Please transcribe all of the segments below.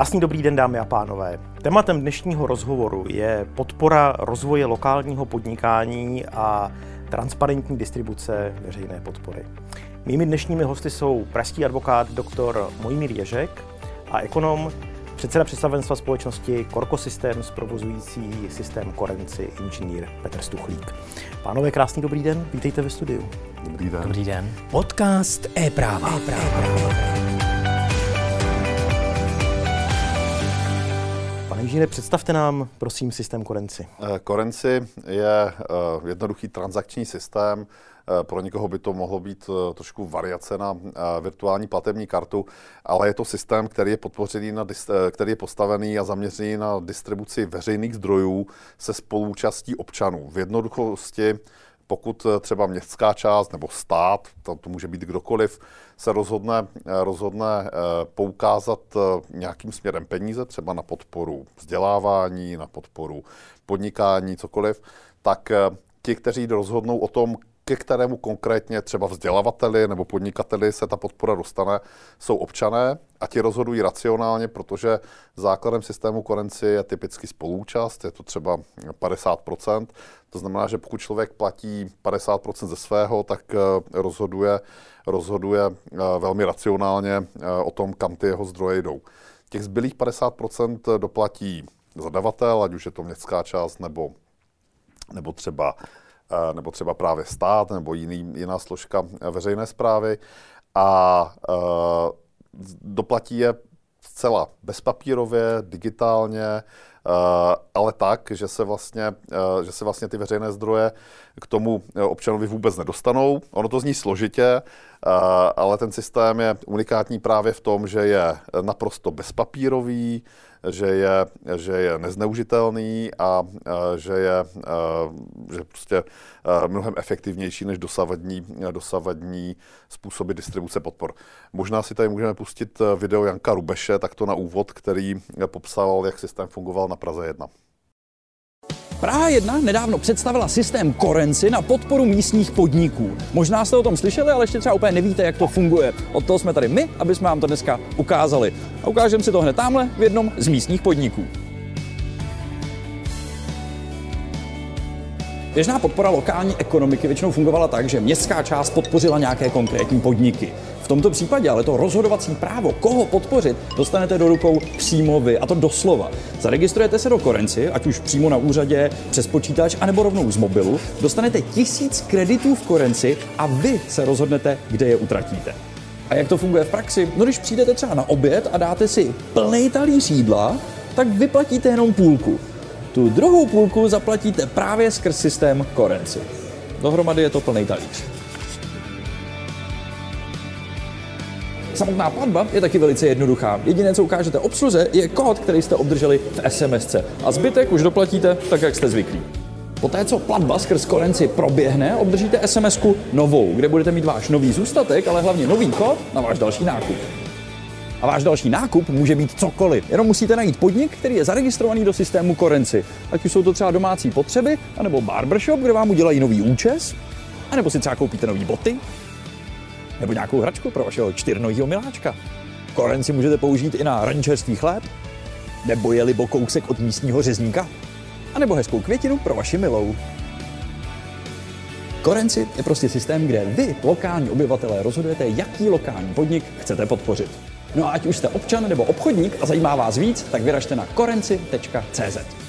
Krásný dobrý den, dámy a pánové. Tématem dnešního rozhovoru je podpora rozvoje lokálního podnikání a transparentní distribuce veřejné podpory. Mými dnešními hosty jsou pražský advokát dr. Mojmír Ježek a ekonom, předseda představenstva společnosti Korko Systems, provozující systém Korenci, inženýr Petr Stuchlík. Pánové, krásný dobrý den, vítejte ve studiu. Dobrý den. Dobrý den. Podcast e-práva. e-práva. Pane inženýre, představte nám, prosím, systém Korenci. Korenci je eh, jednoduchý transakční systém. Eh, pro někoho by to mohlo být eh, trošku variace na virtuální platební kartu, ale je to systém, který je podpořený, na, který je postavený a zaměřený na distribuci veřejných zdrojů se spolúčastí občanů. V jednoduchosti pokud eh, třeba městská část nebo stát, to, to může být kdokoliv, se rozhodne, eh, rozhodne eh, poukázat nějakým směrem peníze, třeba na podporu vzdělávání, na podporu podnikání, cokoliv, tak ti, kteří rozhodnou o tom, ke kterému konkrétně třeba vzdělavateli nebo podnikateli se ta podpora dostane, jsou občané a ti rozhodují racionálně, protože základem systému korenci je typicky spolúčast, je to třeba 50%. To znamená, že pokud člověk platí 50% ze svého, tak eh, rozhoduje, rozhoduje eh, velmi racionálně eh, o tom, kam ty jeho zdroje jdou. Těch zbylých 50% doplatí zadavatel, ať už je to městská část nebo, nebo třeba nebo třeba právě stát nebo jiný, jiná složka veřejné zprávy a eh, doplatí je zcela bezpapírově, digitálně, eh, ale tak, že se, vlastně, že se vlastně ty veřejné zdroje k tomu občanovi vůbec nedostanou. Ono to zní složitě, ale ten systém je unikátní právě v tom, že je naprosto bezpapírový, že je, že je nezneužitelný a že je že prostě mnohem efektivnější než dosavadní, dosavadní způsoby distribuce podpor. Možná si tady můžeme pustit video Janka Rubeše, tak to na úvod, který popsal, jak systém fungoval na Praze 1. Praha 1 nedávno představila systém Korenci na podporu místních podniků. Možná jste o tom slyšeli, ale ještě třeba úplně nevíte, jak to funguje. Od toho jsme tady my, aby jsme vám to dneska ukázali. A ukážeme si to hned tamhle v jednom z místních podniků. Běžná podpora lokální ekonomiky většinou fungovala tak, že městská část podpořila nějaké konkrétní podniky. V tomto případě ale to rozhodovací právo, koho podpořit, dostanete do rukou přímo vy, a to doslova. Zaregistrujete se do Korenci, ať už přímo na úřadě, přes počítač, anebo rovnou z mobilu, dostanete tisíc kreditů v Korenci a vy se rozhodnete, kde je utratíte. A jak to funguje v praxi? No když přijdete třeba na oběd a dáte si plný talíř jídla, tak vyplatíte jenom půlku. Tu druhou půlku zaplatíte právě skrz systém Korenci. Dohromady je to plný talíř. Samotná platba je taky velice jednoduchá. Jediné, co ukážete obsluze, je kód, který jste obdrželi v SMS. A zbytek už doplatíte tak, jak jste zvyklí. Poté, co platba skrz Korenci proběhne, obdržíte sms novou, kde budete mít váš nový zůstatek, ale hlavně nový kód na váš další nákup. A váš další nákup může být cokoliv. Jenom musíte najít podnik, který je zaregistrovaný do systému Korenci. Ať už jsou to třeba domácí potřeby, anebo barbershop, kde vám udělají nový účes, anebo si třeba koupíte nový boty, nebo nějakou hračku pro vašeho čtyřnohýho miláčka. Korenci můžete použít i na rančerství chléb, nebo je libo kousek od místního řezníka, anebo hezkou květinu pro vaši milou. Korenci je prostě systém, kde vy, lokální obyvatelé, rozhodujete, jaký lokální podnik chcete podpořit. No a ať už jste občan nebo obchodník a zajímá vás víc, tak vyražte na korenci.cz.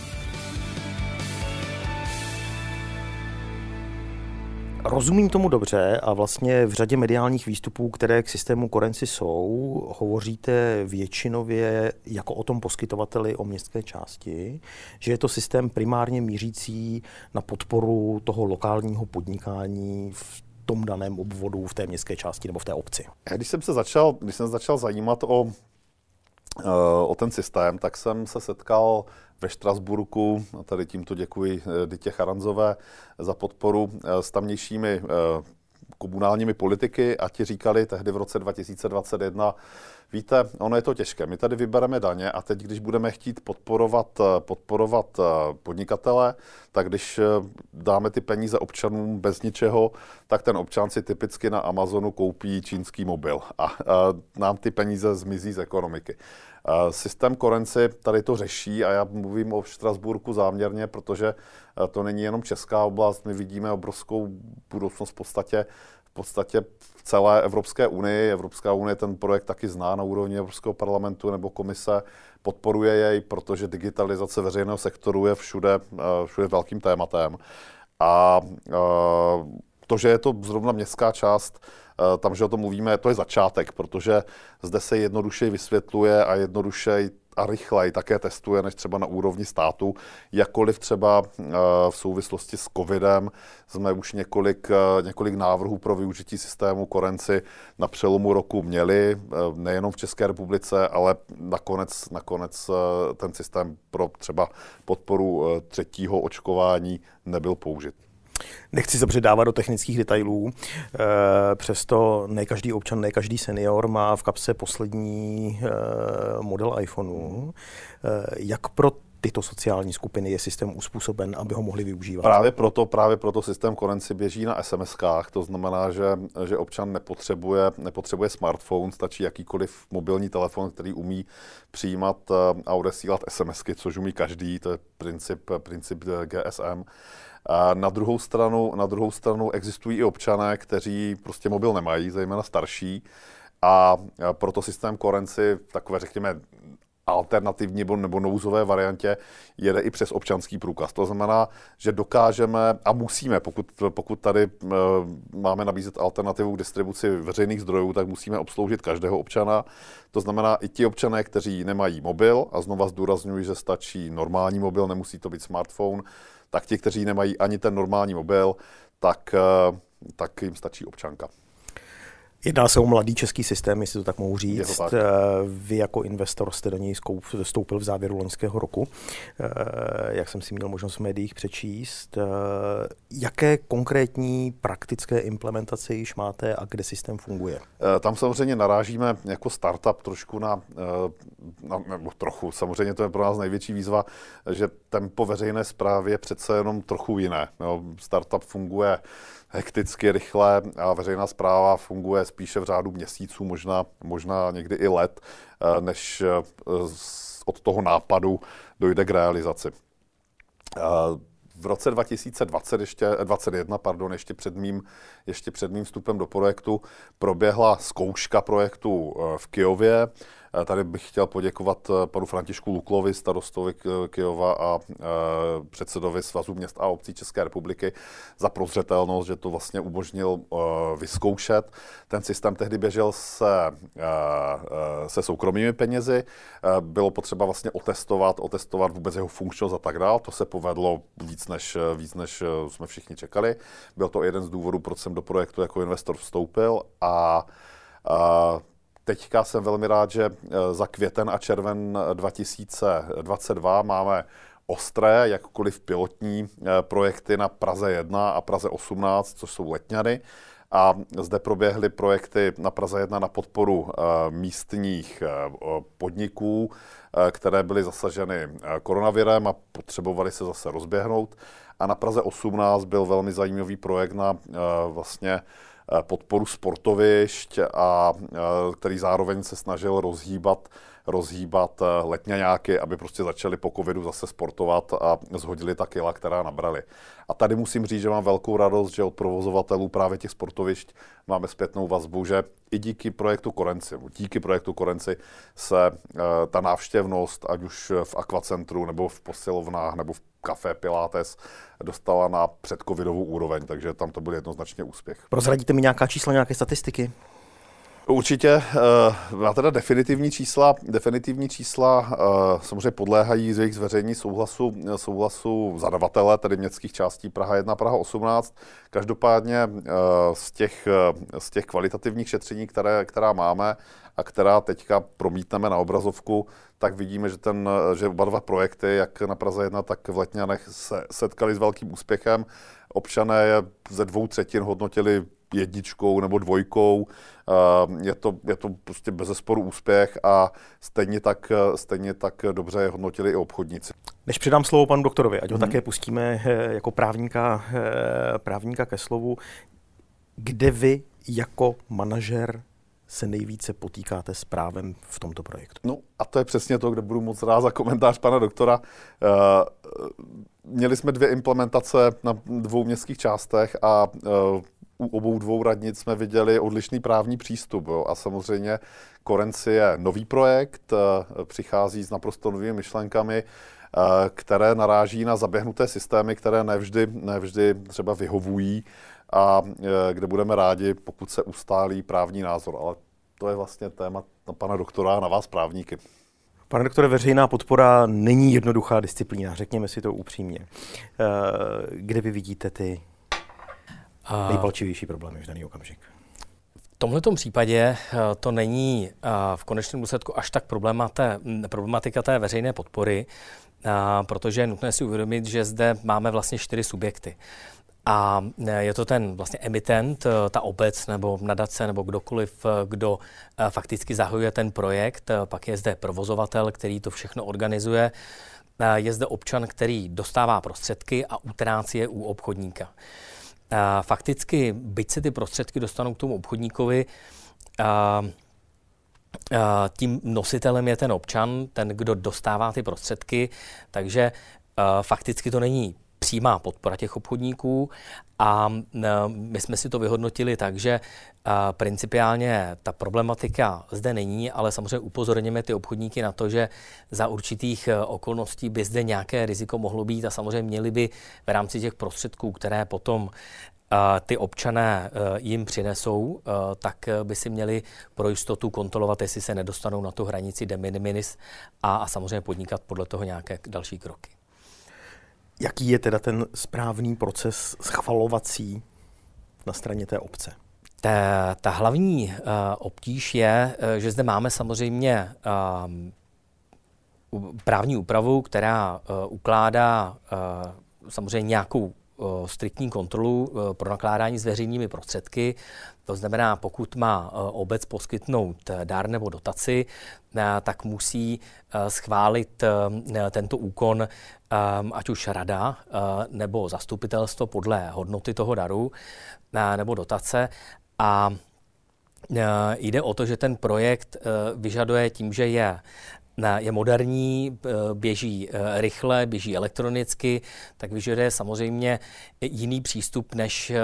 Rozumím tomu dobře a vlastně v řadě mediálních výstupů, které k systému Korenci jsou, hovoříte většinově jako o tom poskytovateli o městské části, že je to systém primárně mířící na podporu toho lokálního podnikání v tom daném obvodu, v té městské části nebo v té obci. Když jsem se začal, když jsem začal zajímat o, eh, o ten systém, tak jsem se setkal ve Štrasburku, a tady tímto děkuji eh, Dytě Charanzové za podporu eh, s tamnějšími komunálními politiky a ti říkali tehdy v roce 2021, Víte, ono je to těžké. My tady vybereme daně a teď, když budeme chtít podporovat, eh, podporovat eh, podnikatele, tak když eh, dáme ty peníze občanům bez ničeho, tak ten občan si typicky na Amazonu koupí čínský mobil a, a nám ty peníze zmizí z ekonomiky. Systém Korenci tady to řeší a já mluvím o Štrasburku záměrně, protože to není jenom česká oblast, my vidíme obrovskou budoucnost v podstatě v podstatě v celé Evropské unii. Evropská unie ten projekt taky zná na úrovni Evropského parlamentu nebo komise, podporuje jej, protože digitalizace veřejného sektoru je všude, eh, všude velkým tématem. A eh, to, že je to zrovna městská část, eh, tam, že o tom mluvíme, to je začátek, protože zde se jednoduše vysvětluje a jednoduše a rychleji také testuje, než třeba na úrovni státu. Jakkoliv třeba eh, v souvislosti s covidem jsme už několik, eh, několik návrhů pro využití systému Korenci na přelomu roku měli, eh, nejenom v České republice, ale nakonec, nakonec ten systém pro třeba podporu třetího očkování nebyl použit. Nechci se předávat do technických detailů, eh, přesto ne každý občan, ne každý senior má v kapse poslední eh, model iPhoneu. Eh, jak pro tyto sociální skupiny je systém uspůsoben, aby ho mohli využívat? Právě proto, právě proto systém Korenci běží na SMS-kách, to znamená, že, že občan nepotřebuje, nepotřebuje smartphone, stačí jakýkoliv mobilní telefon, který umí přijímat a odesílat SMSky, což umí každý, to je princip, princip GSM. A na druhou stranu, na druhou stranu existují i občané, kteří prostě mobil nemají, zejména starší, a proto systém Korenci, takové řekněme alternativní nebo nouzové variantě jede i přes občanský průkaz. To znamená, že dokážeme a musíme, pokud, pokud tady e, máme nabízet alternativu k distribuci veřejných zdrojů, tak musíme obsloužit každého občana. To znamená i ti občané, kteří nemají mobil, a znova zdůrazňuji, že stačí normální mobil, nemusí to být smartphone, tak ti, kteří nemají ani ten normální mobil, tak, eh, tak jim stačí občanka. Jedná se o mladý český systém, jestli to tak mohu říct. Tak. Eh, vy jako investor jste do něj vstoupil v závěru loňského roku, eh, jak jsem si měl možnost v médiích přečíst. Eh, jaké konkrétní praktické implementace již máte a kde systém funguje? Tam samozřejmě narážíme jako startup trošku na, na nebo trochu, samozřejmě to je pro nás největší výzva, že tempo veřejné zprávy je přece jenom trochu jiné. Startup funguje hekticky, rychle a veřejná zpráva funguje spíše v řádu měsíců, možná, možná někdy i let, eh, než eh, od toho nápadu dojde k realizaci. Eh, v roce 2020, ještě, 2021, pardon, ještě před, mým, ještě před mým vstupem do projektu, proběhla zkouška projektu v Kijově. Eh, tady bych chtěl poděkovat eh, panu Františku Luklovi, starostovi Kyjova a eh, předsedovi Svazu měst a obcí České republiky za prozřetelnost, že to vlastně umožnil vyzkoušet. Ten systém tehdy běžel se, se soukromými penězi. Bylo potřeba vlastně otestovat, otestovat vůbec jeho funkčnost a tak dále. To se povedlo víc než, víc, než jsme všichni čekali. Byl to jeden z důvodů, proč jsem do projektu jako investor vstoupil a Teďka jsem velmi rád, že eh, za květen a červen 2022 máme ostré, jakkoliv pilotní eh, projekty na Praze 1 a Praze 18, což jsou letňany. A zde proběhly projekty na Praze 1 na podporu eh, místních podniků, které byly zasaženy koronavirem a potřebovaly se zase rozběhnout. A na Praze 18 byl velmi zajímavý projekt na vlastně Eh, podporu sportovišť a eh, který zároveň se snažil rozhýbat rozhýbat eh, letňaňáky, aby prostě začali po covidu zase sportovat a zhodili ta kila, která nabrali. A tady musím říct, že mám velkou radost, že od provozovatelů právě těch sportovišť máme zpětnou vazbu, že i díky projektu Korenci, díky projektu Korenci se ta návštěvnost, ať už v akvacentru, nebo v posilovnách, nebo v Café Pilates dostala na předcovidovou úroveň, takže tam to byl jednoznačně úspěch. Prozradíte mi nějaká čísla, nějaké statistiky? Určitě. Uh, má teda definitivní čísla. Definitivní čísla uh, samozřejmě podléhají z jejich zveřejní souhlasu, souhlasu zadavatele, tedy městských částí Praha 1, Praha 18. Každopádně uh, z, těch, z těch kvalitativních šetření, které, která máme a která teďka promítneme na obrazovku, tak vidíme, že, ten, že oba dva projekty, jak na Praze 1, tak v Letňanech, se setkali s velkým úspěchem. Občané je ze dvou třetin hodnotili jedničkou nebo dvojkou. Je to, je to prostě bez zesporu úspěch a stejně tak, stejně tak dobře je hodnotili i obchodníci. Než předám slovo panu doktorovi, ať ho hmm. také pustíme eh, jako právníka, eh, právníka ke slovu, kde vy jako manažer se nejvíce potýkáte s právem v tomto projektu? No a to je přesně to, kde budu moc rád za komentář pana doktora. Eh, měli jsme dvě implementace na dvou městských částech a u obou dvou radnic jsme viděli odlišný právní přístup. Jo. A samozřejmě Korenci je nový projekt, přichází s naprosto novými myšlenkami Eh, které naráží na zaběhnuté systémy, které nevždy, nevždy třeba vyhovují a eh, kde budeme rádi, pokud se ustálí právní názor. Ale to je vlastně téma na pana doktora na vás právníky. Pane doktore, veřejná podpora není jednoduchá disciplína, řekněme si to upřímně. Eh, kde vy vidíte ty nejpalčivější problémy v daný okamžik? V tomhle případě to není v konečném důsledku až tak problematika té veřejné podpory, protože je nutné si uvědomit, že zde máme vlastně čtyři subjekty. A je to ten vlastně emitent, ta obec nebo nadace nebo kdokoliv, kdo fakticky zahajuje ten projekt. Pak je zde provozovatel, který to všechno organizuje. Je zde občan, který dostává prostředky a utrácí je u obchodníka. Fakticky, byť se ty prostředky dostanou k tomu obchodníkovi, tím nositelem je ten občan, ten, kdo dostává ty prostředky, takže fakticky to není přímá podpora těch obchodníků a my jsme si to vyhodnotili tak, že principiálně ta problematika zde není, ale samozřejmě upozorněme ty obchodníky na to, že za určitých e, okolností by zde nějaké riziko mohlo být a samozřejmě měli by v rámci těch prostředků, které potom ty občané eh, jim přinesou, eh, tak by si měli pro jistotu kontrolovat, jestli se nedostanou na tu hranici de minimis a, a samozřejmě podnikat podle toho nějaké další kroky. Jaký je teda ten správný proces schvalovací na straně té obce? Ta, ta hlavní uh, obtíž je, uh, že zde máme samozřejmě uh, právní úpravu, která uh, ukládá uh, samozřejmě nějakou striktní kontrolu pro nakládání s veřejnými prostředky. To znamená, pokud má obec poskytnout dár nebo dotaci, tak musí schválit tento úkon ať už rada nebo zastupitelstvo podle hodnoty toho daru nebo dotace. A jde o to, že ten projekt vyžaduje tím, že je je moderní, běží e, rychle, běží elektronicky, tak vyžaduje samozřejmě jiný přístup, než e,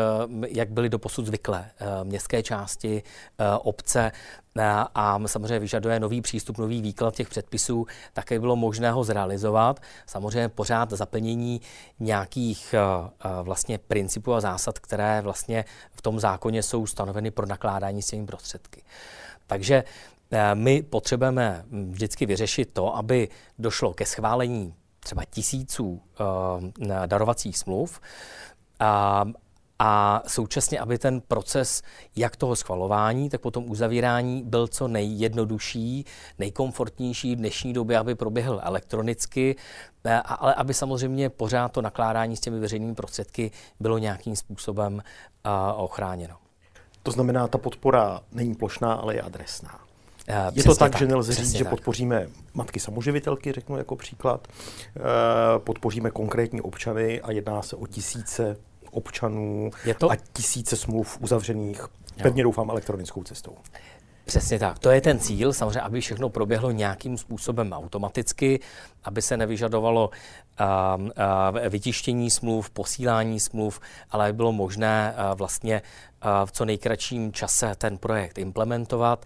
jak byly doposud zvyklé městské části, obce a samozřejmě vyžaduje nový přístup, nový výklad těch předpisů, také bylo možné ho zrealizovat. Samozřejmě pořád zaplnění nějakých vlastně principů a zásad, které vlastně v tom zákoně jsou stanoveny pro nakládání s těmi prostředky. Takže Eh, my potřebujeme hm, vždycky vyřešit to, aby došlo ke schválení třeba tisíců uh, darovacích smluv a, a současně, aby ten proces jak toho schvalování, tak potom uzavírání byl co nejjednodušší, nejkomfortnější v dnešní době, aby proběhl elektronicky, eh, ale aby samozřejmě pořád to nakládání s těmi veřejnými prostředky bylo nějakým způsobem ochráněno. To znamená, ta podpora není plošná, ale je adresná. Uh, je to tak, tak, že nelze říct, že tak. podpoříme matky samoživitelky, řeknu jako příklad, uh, podpoříme konkrétní občany a jedná se o tisíce občanů je to... a tisíce smluv uzavřených, jo. pevně doufám, elektronickou cestou. Přesně tak. To je ten cíl, samozřejmě, aby všechno proběhlo nějakým způsobem automaticky, aby se nevyžadovalo uh, uh, vytištění smluv, posílání smluv, ale aby bylo možné uh, vlastně uh, v co nejkratším čase ten projekt implementovat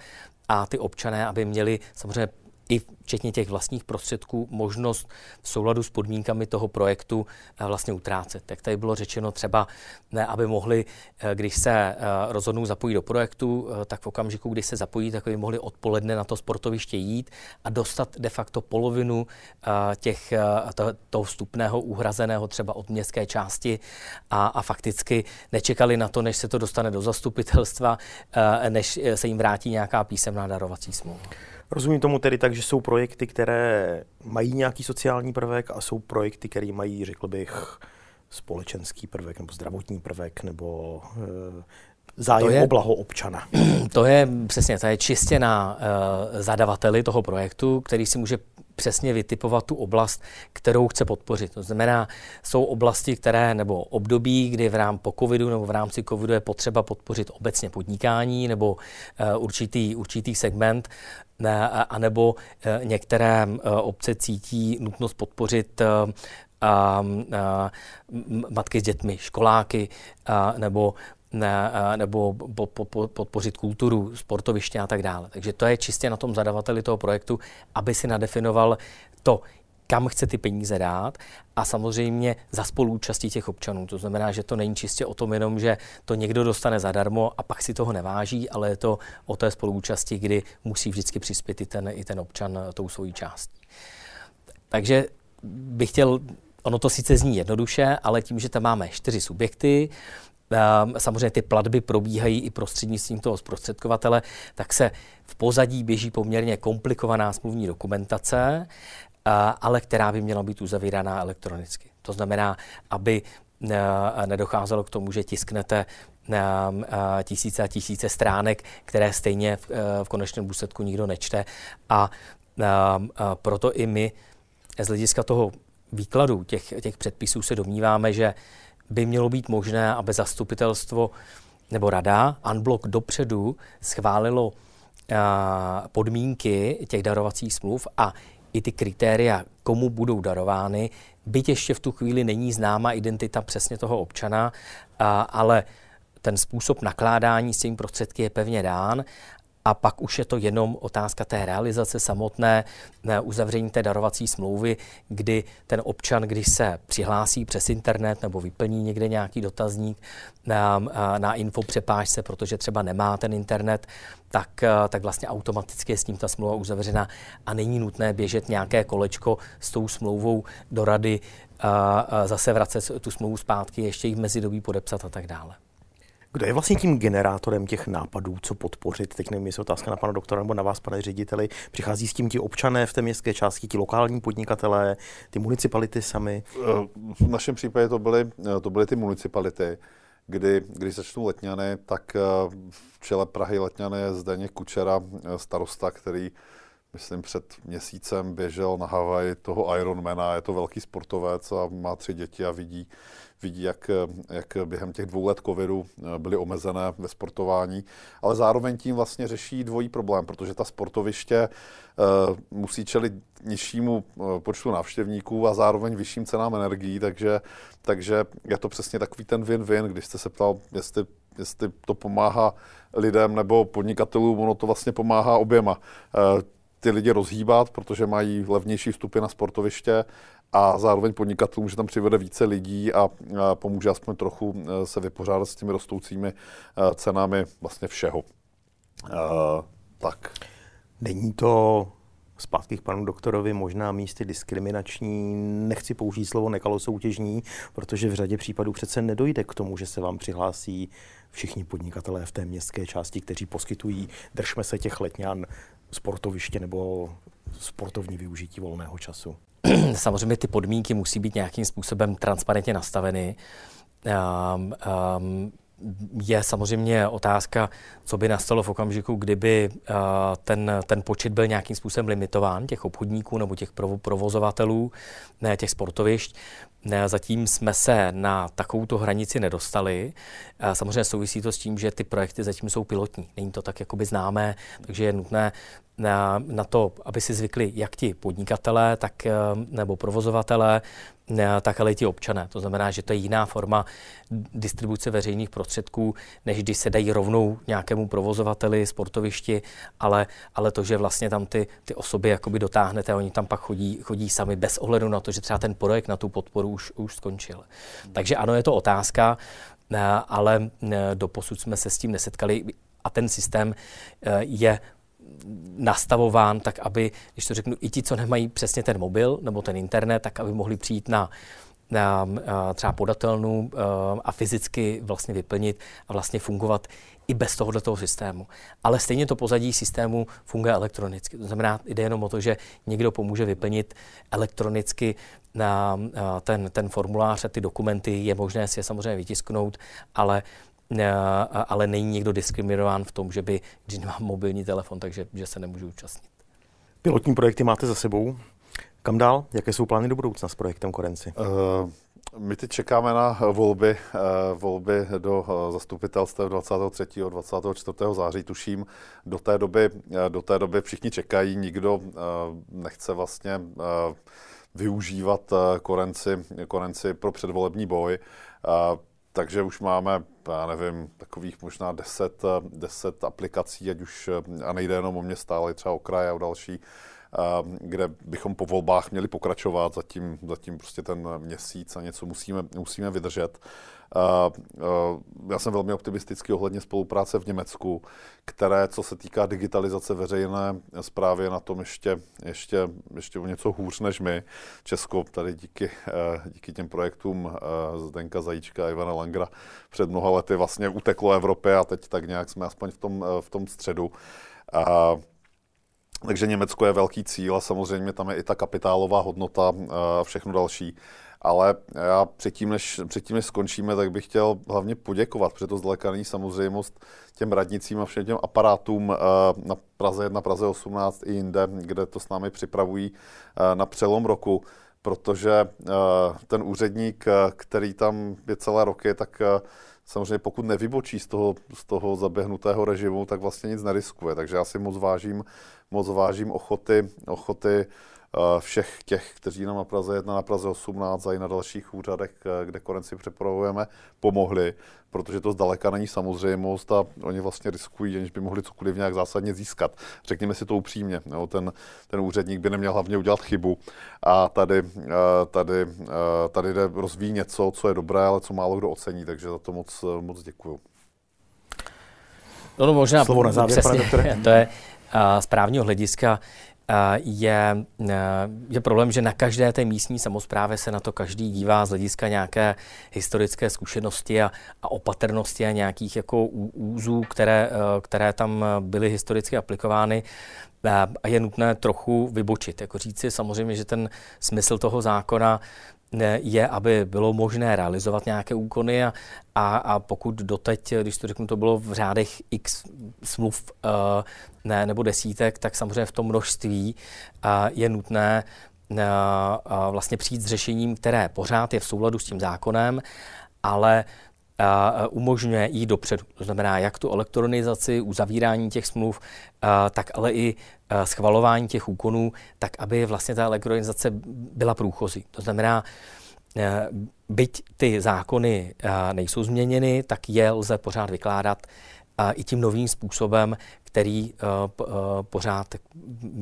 a ty občané, aby měli samozřejmě i včetně těch vlastních prostředků možnost v souladu s podmínkami toho projektu eh, vlastně utrácet. Jak tady bylo řečeno, třeba ne, aby mohli, eh, když se eh, rozhodnou zapojit do projektu, tak v okamžiku, kdy se zapojí, tak aby mohli odpoledne na to sportoviště jít a dostat de facto polovinu těch, toho vstupného uhrazeného třeba od městské části a, a fakticky nečekali na to, než se to dostane do zastupitelstva, než se jim vrátí nějaká písemná darovací smlouva. Rozumím tomu tedy tak, že jsou projekty, které mají nějaký sociální prvek a jsou projekty, které mají, řekl bych, společenský prvek nebo zdravotní prvek nebo e, zájem to je, o blaho občana. To je přesně, to je čistě na uh, zadavateli toho projektu, který si může přesně vytipovat tu oblast, kterou chce podpořit. To znamená, jsou oblasti, které nebo období, kdy v rám po covidu nebo v rámci covidu je potřeba podpořit obecně podnikání nebo uh, určitý, určitý segment, ne, anebo uh, některé uh, obce cítí nutnost podpořit a, a, matky s dětmi, školáky a, nebo ne, nebo po, po, podpořit kulturu, sportoviště a tak dále. Takže to je čistě na tom zadavateli toho projektu, aby si nadefinoval to, kam chce ty peníze dát a samozřejmě za spolúčastí těch občanů. To znamená, že to není čistě o tom jenom, že to někdo dostane zadarmo a pak si toho neváží, ale je to o té spolúčasti, kdy musí vždycky přispět i ten, i ten občan tou svojí částí. Takže bych chtěl Ono to sice zní jednoduše, ale tím, že tam máme čtyři subjekty, samozřejmě ty platby probíhají i prostřednictvím toho zprostředkovatele, tak se v pozadí běží poměrně komplikovaná smluvní dokumentace, ale která by měla být uzavíraná elektronicky. To znamená, aby e, nedocházelo k tomu, že tisknete ehm, e, tisíce a tisíce stránek, které stejně v, konečném důsledku nikdo nečte. A, ehm, a proto i my z hlediska toho výkladu těch, těch předpisů se domníváme, že by mělo být možné, aby zastupitelstvo nebo rada unblock dopředu schválilo podmínky těch darovacích smluv a i ty kritéria, komu budou darovány, byť ještě v tu chvíli není známa identita přesně toho občana, ale ten způsob nakládání s těmi prostředky je pevně dán a pak už je to jenom otázka té realizace samotné, uzavření té darovací smlouvy, kdy ten občan, když se přihlásí přes internet nebo vyplní někde nějaký dotazník na, na info přepážce, protože třeba nemá ten internet, tak, tak vlastně automaticky je s ním ta smlouva uzavřena a není nutné běžet nějaké kolečko s tou smlouvou do rady, a zase vracet tu smlouvu zpátky, ještě ji v mezidobí podepsat a tak dále. Kdo je vlastně tím generátorem těch nápadů, co podpořit? Teď nevím, jestli otázka na pana doktora nebo na vás, pane řediteli. Přichází s tím ti občané v té městské části, ti lokální podnikatelé, ty municipality sami? V našem případě to byly, to byly ty municipality, kdy, když začnou letňany, tak v čele Prahy letňany je Zdeněk Kučera, starosta, který myslím, před měsícem běžel na Havaj toho Ironmana. Je to velký sportovec a má tři děti a vidí, vidí, jak, jak během těch dvou let covidu eh, byly omezené ve sportování, ale zároveň tím vlastně řeší dvojí problém, protože ta sportoviště uh, musí čelit nižšímu uh, počtu návštěvníků a zároveň vyšším cenám energií, takže, takže je to přesně takový ten win-win, když jste se ptal, jestli, jestli to pomáhá lidem nebo podnikatelům, ono to vlastně pomáhá oběma. Ty lidi rozhýbat, protože mají levnější vstupy na sportoviště a zároveň podnikatelům, že tam přivede více lidí a pomůže aspoň trochu e, se vypořádat s těmi rostoucími e, cenami vlastně všeho. E, tak. Není to zpátky k panu doktorovi možná místy diskriminační, nechci použít slovo nekalosoutěžní, protože v řadě případů přece nedojde k tomu, že se vám přihlásí všichni podnikatelé v té městské části, kteří poskytují, držme se těch letňan, sportoviště nebo sportovní využití volného času? Samozřejmě ty podmínky musí být nějakým způsobem transparentně nastaveny. Um, um, je samozřejmě otázka, co by nastalo v okamžiku, kdyby uh, ten, ten počet byl nějakým způsobem limitován, těch obchodníků nebo těch provozovatelů, ne, těch sportovišť. Zatím jsme se na takovouto hranici nedostali. Samozřejmě souvisí to s tím, že ty projekty zatím jsou pilotní. Není to tak jakoby známé, takže je nutné na, na to, aby si zvykli jak ti podnikatelé, tak, eh, nebo provozovatelé, tak ale i ti občané. To znamená, že to je jiná forma distribuce veřejných prostředků, než když se dají rovnou nějakému provozovateli, sportovišti, ale, ale to, že vlastně tam ty, ty osoby jakoby dotáhnete oni tam pak chodí, chodí sami bez ohledu na to, že třeba ten projekt na tu podporu už, už skončil. Takže ano, je to otázka, eh, ale eh, doposud jsme se s tím nesetkali a ten systém je nastavován tak, aby, když to řeknu, i ti, co nemají přesně ten mobil nebo ten internet, tak aby mohli přijít na, na třeba podatelnu a fyzicky vlastně vyplnit a vlastně fungovat i bez tohoto systému. Ale stejně to pozadí systému funguje elektronicky. To znamená, jde jenom o to, že někdo pomůže vyplnit elektronicky na ten, ten formulář a ty dokumenty. Je možné si je samozřejmě vytisknout, ale ale není někdo diskriminován v tom, že by, když nemá mobilní telefon, takže že se nemůže účastnit. Pilotní projekty máte za sebou. Kam dál? Jaké jsou plány do budoucna s projektem Korenci? Uh, my teď čekáme na volby, uh, volby do uh, zastupitelstv 23. a 24. září, tuším. Do té doby, do té doby všichni čekají, nikdo nechce vlastně využívat korenci, korenci pro předvolební boj. Takže už máme, já nevím, takových možná 10, 10 aplikací, ať už, a nejde jenom o města, ale třeba o kraje a o další, kde bychom po volbách měli pokračovat, zatím, zatím prostě ten měsíc a něco musíme, musíme vydržet. Já jsem velmi optimistický ohledně spolupráce v Německu, které, co se týká digitalizace veřejné zprávy, je na tom ještě, ještě, ještě o něco hůř než my. Česko tady díky, díky těm projektům Zdenka Zajíčka a Ivana Langra před mnoha lety vlastně uteklo Evropě a teď tak nějak jsme aspoň v tom, v tom středu. Takže Německo je velký cíl a samozřejmě tam je i ta kapitálová hodnota a všechno další. Ale já předtím než, předtím, než skončíme, tak bych chtěl hlavně poděkovat, protože to zdaleka není samozřejmost těm radnicím a všem těm aparátům na Praze 1, Praze 18 i jinde, kde to s námi připravují na přelom roku, protože ten úředník, který tam je celé roky, tak samozřejmě pokud nevybočí z toho, z toho zaběhnutého režimu, tak vlastně nic neriskuje. Takže já si moc vážím, moc vážím ochoty, ochoty všech těch, kteří nám na Praze 1, na Praze 18 a i na dalších úřadech, eh, kde korenci přepravujeme, pomohli, protože to zdaleka není samozřejmost a oni vlastně riskují, aniž by mohli cokoliv nějak zásadně získat. Řekněme si to upřímně, no, ten, ten úředník by neměl hlavně udělat chybu a tady, eh, tady, tady jde rozvíjí něco, co je dobré, ale co málo kdo ocení, takže za to moc, moc děkuju. No, no možná Slovo na závěr, přesně, to je z právního hlediska je, je problém, že na každé té místní samozprávě se na to každý dívá z hlediska nějaké historické zkušenosti a, a opatrnosti a nějakých jako úzů, které, které tam byly historicky aplikovány a je nutné trochu vybočit. Jako říci samozřejmě, že ten smysl toho zákona je, aby bylo možné realizovat nějaké úkony a, a, a pokud doteď, když to řeknu, to bylo v řádech x smluv uh, ne, nebo desítek, tak samozřejmě v tom množství uh, je nutné uh, uh, vlastně přijít s řešením, které pořád je v souladu s tím zákonem, ale umožňuje jít dopředu. To znamená, jak tu elektronizaci, uzavírání těch smluv, tak ale i schvalování těch úkonů, tak aby vlastně ta elektronizace byla průchozí. To znamená, byť ty zákony nejsou změněny, tak je lze pořád vykládat i tím novým způsobem, který pořád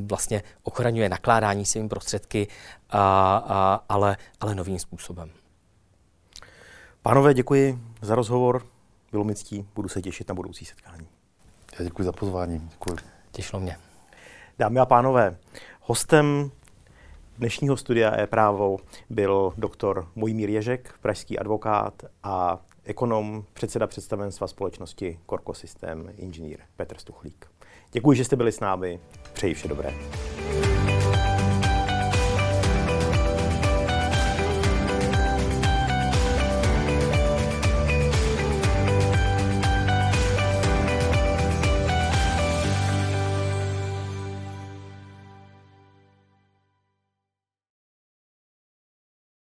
vlastně ochraňuje nakládání svými prostředky, ale, ale novým způsobem. Pánové, děkuji za rozhovor. Bylo mi ctí, budu se těšit na budoucí setkání. Já děkuji za pozvání. Děkuji. Těšilo mě. Dámy a pánové, hostem dnešního studia e-právo byl doktor Mojmír Ježek, pražský advokát a ekonom, předseda představenstva společnosti Korko System, inženýr Petr Stuchlík. Děkuji, že jste byli s námi. Přeji vše dobré.